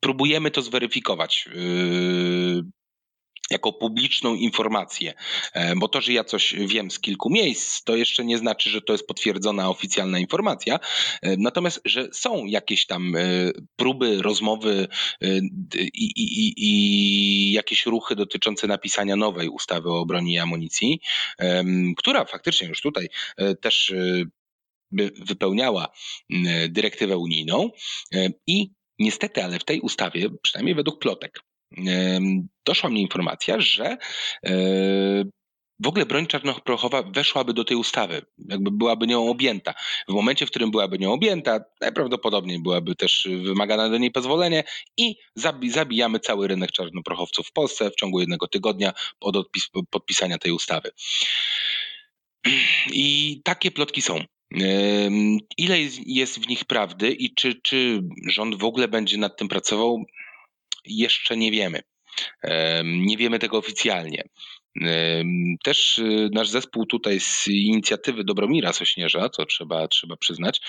Próbujemy to zweryfikować jako publiczną informację. E, bo to, że ja coś wiem z kilku miejsc, to jeszcze nie znaczy, że to jest potwierdzona oficjalna informacja. E, natomiast, że są jakieś tam e, próby, rozmowy i, i, i jakieś ruchy dotyczące napisania nowej ustawy o broni i amunicji, która faktycznie już tutaj też wypełniała dyrektywę unijną i niestety, ale w tej ustawie, przynajmniej według plotek, doszła mnie informacja, że e, w ogóle broń czarnoprochowa weszłaby do tej ustawy, jakby byłaby nią objęta. W momencie, w którym byłaby nią objęta, najprawdopodobniej byłaby też wymagane do niej pozwolenie i zabijamy cały rynek czarnoprochowców w Polsce w ciągu jednego tygodnia od podpisania tej ustawy. I takie plotki są. Ile jest w nich prawdy i czy, czy rząd w ogóle będzie nad tym pracował? jeszcze nie wiemy. Nie wiemy tego oficjalnie. Też y, nasz zespół tutaj z inicjatywy Dobromira Sośnierza, co trzeba, trzeba przyznać,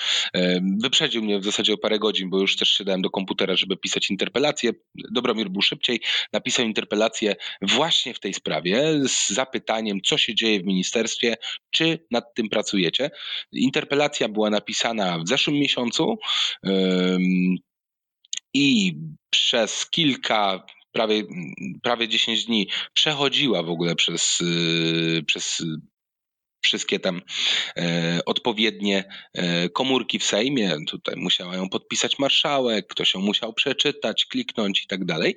wyprzedził mnie w zasadzie o parę godzin, bo już też siadałem do komputera, żeby pisać interpelację. Dobromir był szybciej, napisał interpelację właśnie w tej sprawie z zapytaniem, co się dzieje w ministerstwie, czy nad tym pracujecie. Interpelacja była napisana w zeszłym miesiącu i przez kilka, prawie, prawie 10 dni przechodziła w ogóle przez, y, przez wszystkie tam e, odpowiednie e, komórki w Sejmie. Tutaj musiała ją podpisać marszałek, ktoś ją musiał przeczytać, kliknąć i tak dalej.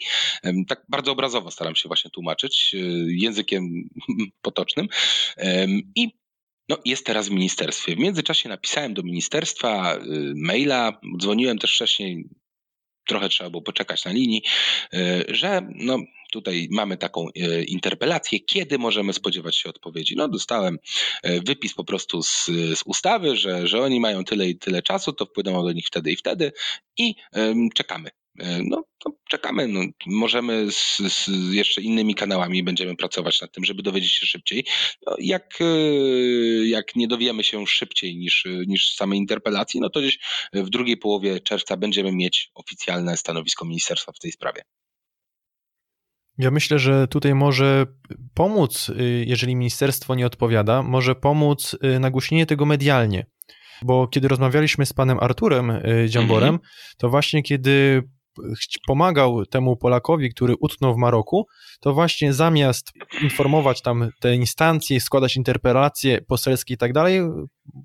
Tak bardzo obrazowo staram się właśnie tłumaczyć e, językiem potocznym. I no, jest teraz w ministerstwie. W międzyczasie napisałem do ministerstwa e, maila, dzwoniłem też wcześniej trochę trzeba było poczekać na linii, e, że no, tutaj mamy taką e, interpelację, kiedy możemy spodziewać się odpowiedzi. No dostałem e, wypis po prostu z, z ustawy, że, że oni mają tyle i tyle czasu, to wpłynęło do nich wtedy i wtedy i um, czekamy. No, to czekamy. No, możemy z, z, jeszcze innymi kanałami będziemy pracować nad tym, żeby dowiedzieć się szybciej. No, jak, jak nie dowiemy się szybciej niż, niż samej interpelacji, no to gdzieś w drugiej połowie czerwca będziemy mieć oficjalne stanowisko ministerstwa w tej sprawie. Ja myślę, że tutaj może pomóc, y, jeżeli ministerstwo nie odpowiada, może pomóc y, nagłośnienie tego medialnie. Bo kiedy rozmawialiśmy z panem Arturem y, Dziamborem, mm -hmm. to właśnie kiedy pomagał temu Polakowi, który utknął w Maroku, to właśnie zamiast informować tam te instancje, składać interpelacje poselskie i tak dalej,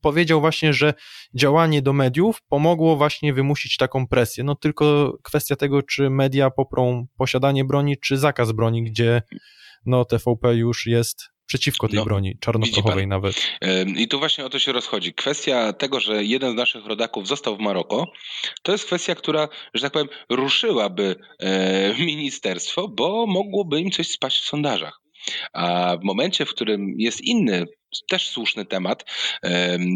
powiedział właśnie, że działanie do mediów pomogło właśnie wymusić taką presję. No tylko kwestia tego, czy media poprą posiadanie broni, czy zakaz broni, gdzie no TVP już jest przeciwko tej no, broni czarnoprochowej nawet. I tu właśnie o to się rozchodzi. Kwestia tego, że jeden z naszych rodaków został w Maroko, to jest kwestia, która, że tak powiem, ruszyłaby ministerstwo, bo mogłoby im coś spaść w sondażach. A w momencie, w którym jest inny, też słuszny temat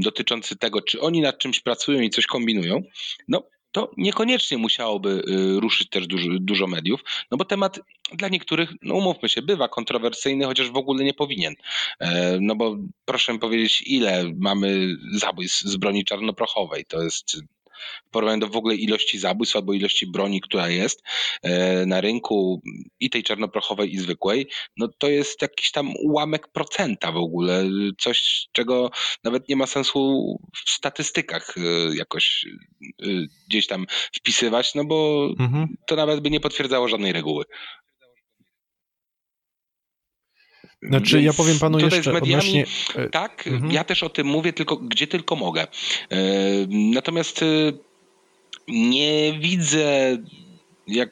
dotyczący tego, czy oni nad czymś pracują i coś kombinują, no to niekoniecznie musiałoby y, ruszyć też dużo, dużo, mediów, no bo temat dla niektórych, no umówmy się, bywa kontrowersyjny, chociaż w ogóle nie powinien. E, no bo proszę mi powiedzieć, ile mamy zabójstw z broni czarnoprochowej? To jest w porównaniu do w ogóle ilości zabójstw albo ilości broni, która jest e, na rynku i tej czarnoprochowej i zwykłej, no to jest jakiś tam ułamek procenta w ogóle, coś czego nawet nie ma sensu w statystykach e, jakoś e, gdzieś tam wpisywać, no bo mhm. to nawet by nie potwierdzało żadnej reguły. Znaczy, ja powiem panu tutaj jeszcze z mediami, odnośnie... Tak, mhm. ja też o tym mówię, tylko gdzie tylko mogę. E, natomiast e, nie widzę jak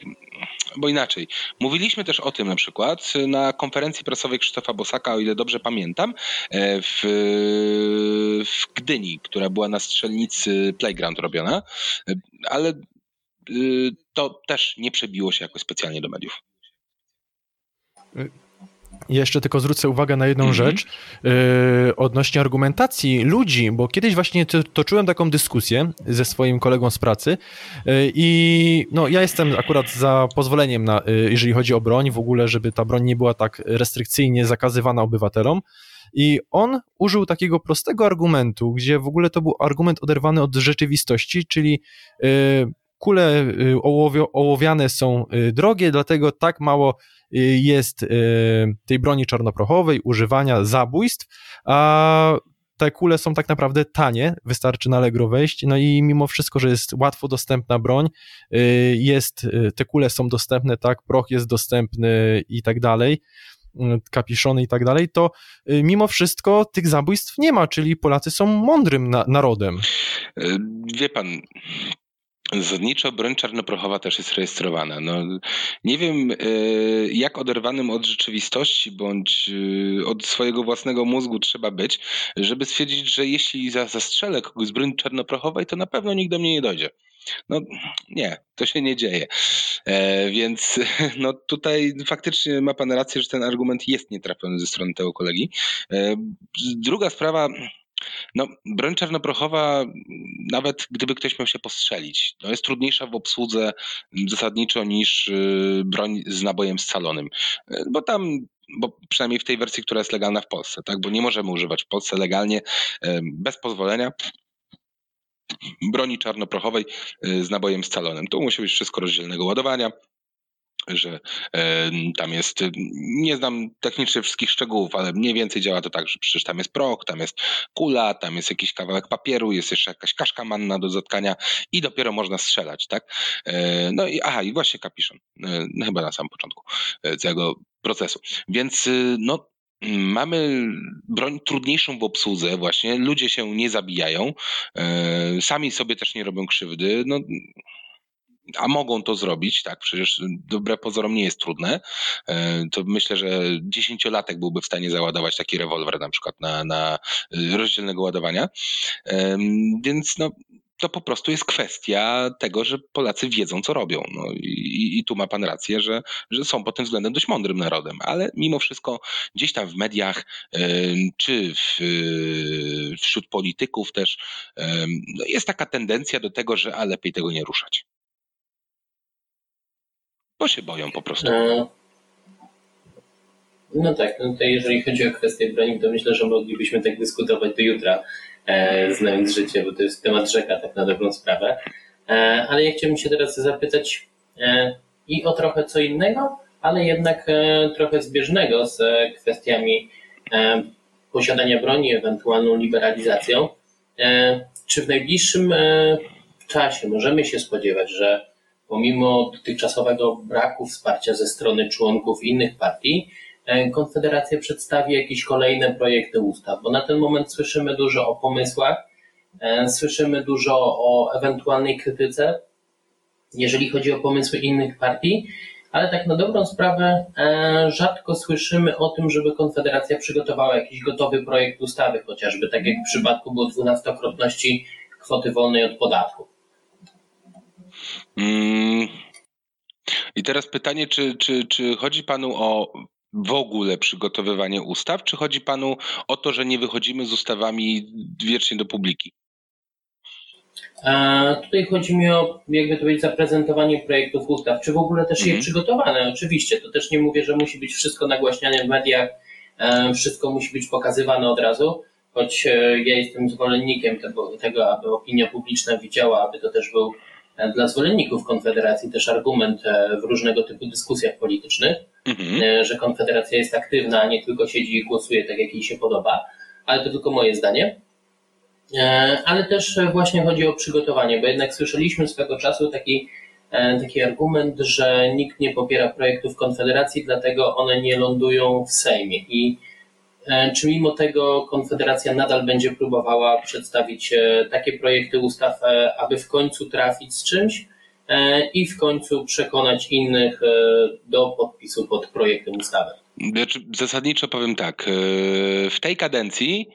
bo inaczej. Mówiliśmy też o tym na przykład na konferencji prasowej Krzysztofa Bosaka, o ile dobrze pamiętam, e, w, w Gdyni, która była na strzelnicy Playground robiona, ale to też nie przebiło się jakoś specjalnie do mediów. Jeszcze tylko zwrócę uwagę na jedną mm -hmm. rzecz yy, odnośnie argumentacji ludzi, bo kiedyś właśnie toczyłem taką dyskusję ze swoim kolegą z pracy yy, i no, ja jestem akurat za pozwoleniem, na, yy, jeżeli chodzi o broń, w ogóle, żeby ta broń nie była tak restrykcyjnie zakazywana obywatelom. I on użył takiego prostego argumentu, gdzie w ogóle to był argument oderwany od rzeczywistości, czyli kule ołowiane są drogie, dlatego tak mało Y, jest y, tej broni czarnoprochowej, używania zabójstw, a te kule są tak naprawdę tanie, wystarczy na Allegro wejść, no i mimo wszystko, że jest łatwo dostępna broń, y, jest, te kule są dostępne, tak, proch jest dostępny i tak dalej, kapiszony i tak dalej, to mimo wszystko tych zabójstw nie ma, czyli Polacy są mądrym na narodem. Wie pan, Zasadniczo broń czarnoprochowa też jest rejestrowana. No, nie wiem, e, jak oderwanym od rzeczywistości bądź e, od swojego własnego mózgu trzeba być, żeby stwierdzić, że jeśli zastrzelę kogoś z broni czarnoprochowej, to na pewno nikt do mnie nie dojdzie. No nie, to się nie dzieje. E, więc no tutaj faktycznie ma pan rację, że ten argument jest nietrafiony ze strony tego kolegi. E, druga sprawa, no, broń czarnoprochowa, nawet gdyby ktoś miał się postrzelić, no jest trudniejsza w obsłudze zasadniczo niż y, broń z nabojem scalonym. Y, bo tam bo przynajmniej w tej wersji, która jest legalna w Polsce, tak? Bo nie możemy używać w Polsce legalnie y, bez pozwolenia broni czarnoprochowej z nabojem scalonym. Tu musi być wszystko rozdzielnego ładowania, że e, tam jest, nie znam technicznie wszystkich szczegółów, ale mniej więcej działa to tak, że przecież tam jest prok, tam jest kula, tam jest jakiś kawałek papieru, jest jeszcze jakaś kaszka manna do zatkania i dopiero można strzelać, tak? E, no i aha, i właśnie kapiszon, e, no chyba na samym początku całego procesu. Więc no mamy broń trudniejszą w obsłudze właśnie, ludzie się nie zabijają, sami sobie też nie robią krzywdy, no a mogą to zrobić, tak, przecież dobre pozorom nie jest trudne, e, to myślę, że dziesięciolatek byłby w stanie załadować taki rewolwer na przykład na, na y, rozdzielnego ładowania, więc no, to po prostu jest kwestia tego, że Polacy wiedzą, co robią. No i, i, tu ma pan rację, że, że są pod tym względem dość mądrym narodem, ale mimo wszystko gdzieś tam w mediach, czy w, wśród polityków też no jest taka tendencja do tego, że a lepiej tego nie ruszać. Bo się boją po prostu. E, no tak, no to jeżeli chodzi o kwestię broni, to myślę, że moglibyśmy tak dyskutować do jutra, e, znając życie, bo to jest temat rzeka, tak na dobrą sprawę. E, ale ja chciałbym się teraz zapytać e, i o trochę co innego, ale jednak e, trochę zbieżnego z kwestiami e, posiadania broni, ewentualną liberalizacją. Czy w najbliższym czasie możemy się spodziewać, że pomimo dotychczasowego braku wsparcia ze strony członków innych partii, e, Konfederacja przedstawi jakieś kolejne projekty ustaw, bo na ten moment słyszymy dużo o pomysłach, e, słyszymy dużo o ewentualnej krytyce, jeżeli chodzi o pomysły innych partii, ale tak na dobrą sprawę e, rzadko słyszymy o tym, żeby Konfederacja przygotowała jakiś gotowy projekt ustawy, chociażby tak jak w przypadku było dwunastokrotności kwoty wolnej od podatku. Mm. I teraz pytanie, czy, czy, czy chodzi panu o w ogóle przygotowywanie ustaw, czy chodzi panu o to, że nie wychodzimy z ustawami wiecznie do publiki? E, tutaj chodzi mi o, jakby to powiedzieć, zaprezentowanie projektów ustaw, czy w ogóle też je mhm. przygotowane. Oczywiście, to też nie mówię, że musi być wszystko nagłaśniane w mediach, e, wszystko musi być pokazywane od razu, choć e, ja jestem zwolennikiem tego, tego, aby opinia publiczna widziała, aby to też był dla zwolenników Konfederacji też argument w różnego typu dyskusjach politycznych, mhm. że Konfederacja jest aktywna, a nie tylko siedzi i głosuje tak, jak jej się podoba, ale to tylko moje zdanie. E, ale też właśnie chodzi o przygotowanie, bo jednak słyszeliśmy swego czasu taki, e, taki argument, że nikt nie popiera projektów Konfederacji, dlatego one nie lądują w Sejmie. I e, czy mimo tego Konfederacja nadal będzie próbowała przedstawić takie projekty ustaw, aby w końcu trafić z czymś i w końcu przekonać innych do podpisu pod projektem ustawy? Znaczy, zasadniczo powiem tak. W tej kadencji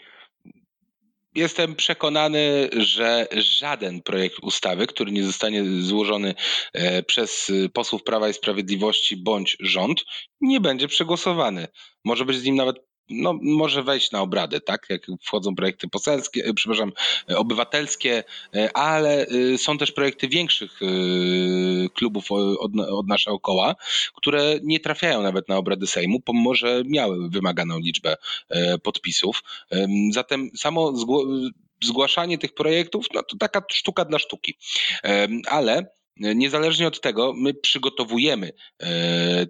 Jestem przekonany, że żaden projekt ustawy, który nie zostanie złożony e, przez posłów Prawa i Sprawiedliwości bądź rząd, nie będzie przegłosowany. Może być z nim nawet no, może wejść na obrady, tak? Jak wchodzą projekty poselskie, e, przepraszam, e, obywatelskie, ale są też projekty większych klubów od, od naszego koła, które nie trafiają nawet na obrady Sejmu, pomimo że miały wymaganą liczbę podpisów. Zatem samo zgłaszanie tych projektów, no to taka sztuka dla sztuki. Ale niezależnie od tego, my przygotowujemy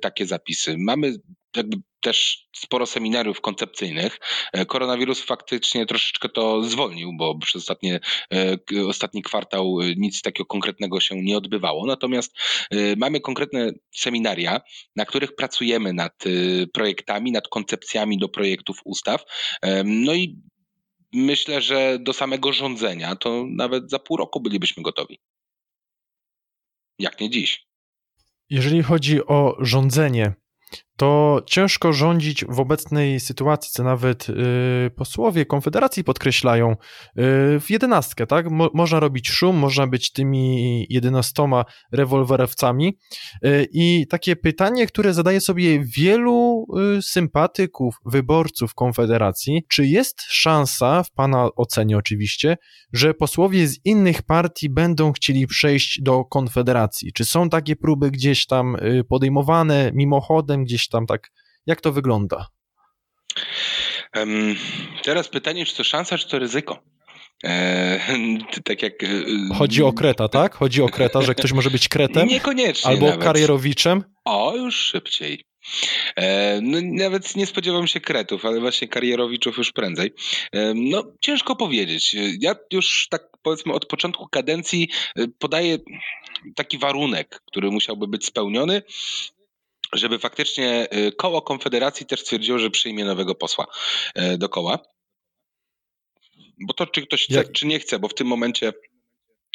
takie zapisy. Mamy jakby też sporo seminariów koncepcyjnych. E, koronawirus faktycznie troszeczkę to zwolnił, bo przez ostatnie, e, ostatni kwartał e, nic takiego konkretnego się nie odbywało. Natomiast mamy konkretne seminaria, na których pracujemy nad projektami, nad koncepcjami do projektów ustaw. No i myślę, że do samego rządzenia to nawet za pół roku bylibyśmy gotowi. Jak nie dziś. Jeżeli chodzi o rządzenie, to ciężko rządzić w obecnej sytuacji, co nawet y, posłowie Konfederacji podkreślają, y, w jedenastkę, tak? Mo można robić szum, można być tymi jedenastoma rewolwerowcami y, i takie pytanie, które zadaje sobie wielu sympatyków, wyborców Konfederacji, czy jest szansa, w Pana ocenie oczywiście, że posłowie z innych partii będą chcieli przejść do Konfederacji? Czy są takie próby gdzieś tam podejmowane mimochodem, gdzieś tam tak, jak to wygląda? Teraz pytanie, czy to szansa, czy to ryzyko? Eee, tak jak. E, Chodzi o kreta, tak? Chodzi o kreta, że ktoś może być kretem? Niekoniecznie. Albo nawet. karierowiczem? O, już szybciej. E, no, nawet nie spodziewam się kretów, ale właśnie karierowiczów już prędzej. E, no, ciężko powiedzieć. Ja już tak powiedzmy od początku kadencji podaję taki warunek, który musiałby być spełniony żeby faktycznie y, koło Konfederacji też stwierdziło, że przyjmie nowego posła y, do koła. Bo to czy ktoś chce, czy nie chce, bo w tym momencie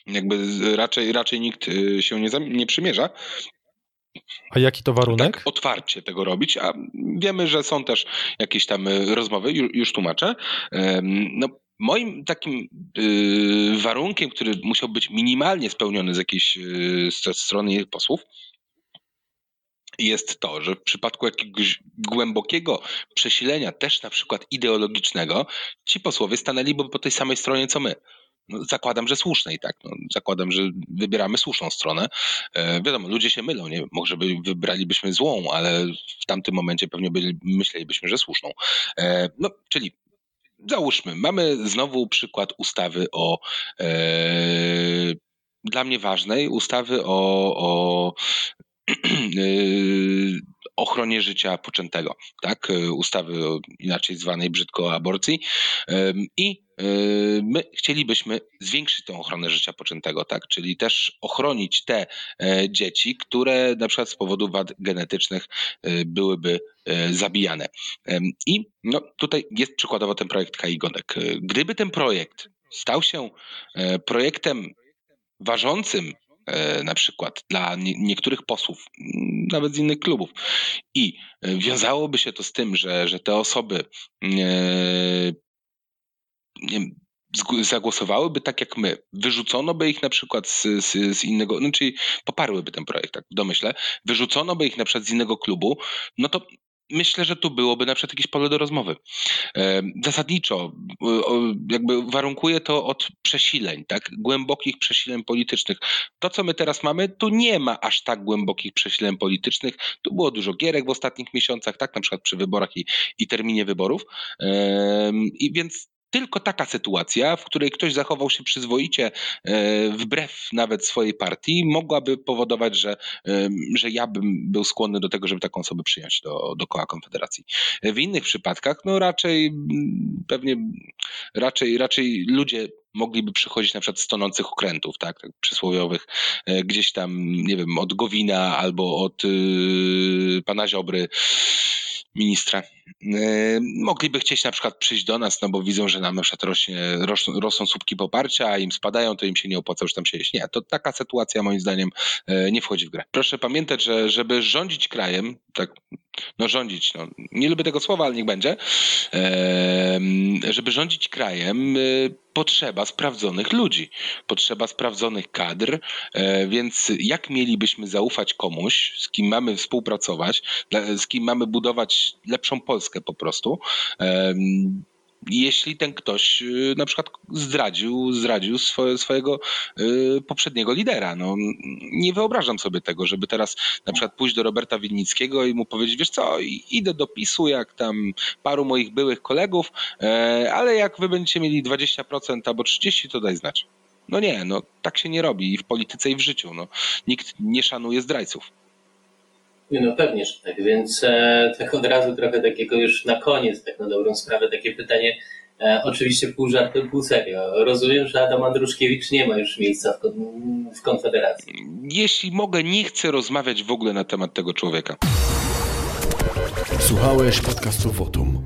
jakby raczej, raczej nikt y, się nie, nie przymierza. A jaki to warunek? Tak otwarcie tego robić, a wiemy, że są też jakieś tam rozmowy, już, tłumaczę. No, moim takim warunkiem, który musiał być minimalnie spełniony z jakiejś strony posłów, jest to, że w przypadku jakiegoś głębokiego przesilenia, też na przykład ideologicznego, ci posłowie stanęliby po tej samej stronie co my. No, zakładam, że słusznej, tak. No, zakładam, że wybieramy słuszną stronę. E, wiadomo, ludzie się mylą, nie? Może by wybralibyśmy złą, ale w tamtym momencie pewnie myślelibyśmy, że słuszną. E, no, czyli załóżmy, mamy znowu przykład ustawy o e, dla mnie ważnej ustawy o, o ochronie życia poczętego, tak? Ustawy inaczej zwanej brzydko aborcji. I my chcielibyśmy zwiększyć tę ochronę życia poczętego, tak? Czyli też ochronić te dzieci, które na przykład z powodu wad genetycznych byłyby zabijane. I no, tutaj jest przykładowo ten projekt Kai Godek. Gdyby ten projekt stał się projektem ważącym E, na przykład dla niektórych posłów, nawet z innych klubów. I e, wiązałoby się to z tym, że, że te osoby e, wiem, zagłosowałyby tak jak my, wyrzucono by ich na przykład z, z, z innego, czyli poparłyby ten projekt, tak domyślę, wyrzucono by ich na przykład z innego klubu, no to myślę, że tu byłoby na przykład jakieś pole do rozmowy. Zasadniczo jakby warunkuje to od przesileń, tak? Głębokich przesileń politycznych. To, co my teraz mamy, tu nie ma aż tak głębokich przesileń politycznych. Tu było dużo gierek w ostatnich miesiącach, tak? Na przykład przy wyborach i, i terminie wyborów. I więc tylko taka sytuacja, w której ktoś zachował się przyzwoicie, e, wbrew nawet swojej partii, mogłaby powodować, że, że ja bym był skłonny do tego, żeby taką osobę przyjąć do, do koła Konfederacji. W innych przypadkach, no raczej mm, pewnie raczej, raczej ludzie mogliby przychodzić na przykład z tonących okrętów, tak, tak przysłowiowych, e, gdzieś tam, nie wiem, od Gowina albo od y, pana Ziobry, ministra. E, mogliby chcieć na przykład przyjść do nas, no bo widzą, że nam na przykład rośnie, rosną, słupki poparcia, a im spadają, to im się nie opłaca już tam siedzieć. Nie, to taka sytuacja moim zdaniem e, nie wchodzi w grę. Proszę pamiętać, że żeby rządzić krajem, tak, no rządzić, no, nie lubię tego słowa, ale niech będzie, e, żeby rządzić krajem, potrzeba sprawdzonych ludzi, potrzeba sprawdzonych kadr, więc jak mielibyśmy zaufać komuś, z kim mamy współpracować, z kim mamy budować lepszą Polskę po prostu, jeśli ten ktoś y, na przykład zdradził, zdradził swoje, swojego y, poprzedniego lidera. No, nie wyobrażam sobie tego, żeby teraz na przykład pójść do Roberta Winnickiego i mu powiedzieć, wiesz co, idę do PiSu, jak tam paru moich byłych kolegów, e, ale jak wy będziecie mieli 20% albo 30%, to daj znać. No nie, no tak się nie robi i w polityce i w życiu. No, nikt nie szanuje zdrajców. No pewnie, że tak, więc e, tak od razu trochę takiego już na koniec, tak na dobrą sprawę, takie pytanie, e, oczywiście pół żartem, pół serio. Rozumiem, że Adam Andruszkiewicz nie ma już miejsca w, w Konfederacji. Jeśli mogę, nie chcę rozmawiać w ogóle na temat tego człowieka. Słuchałeś podcastu Wotum.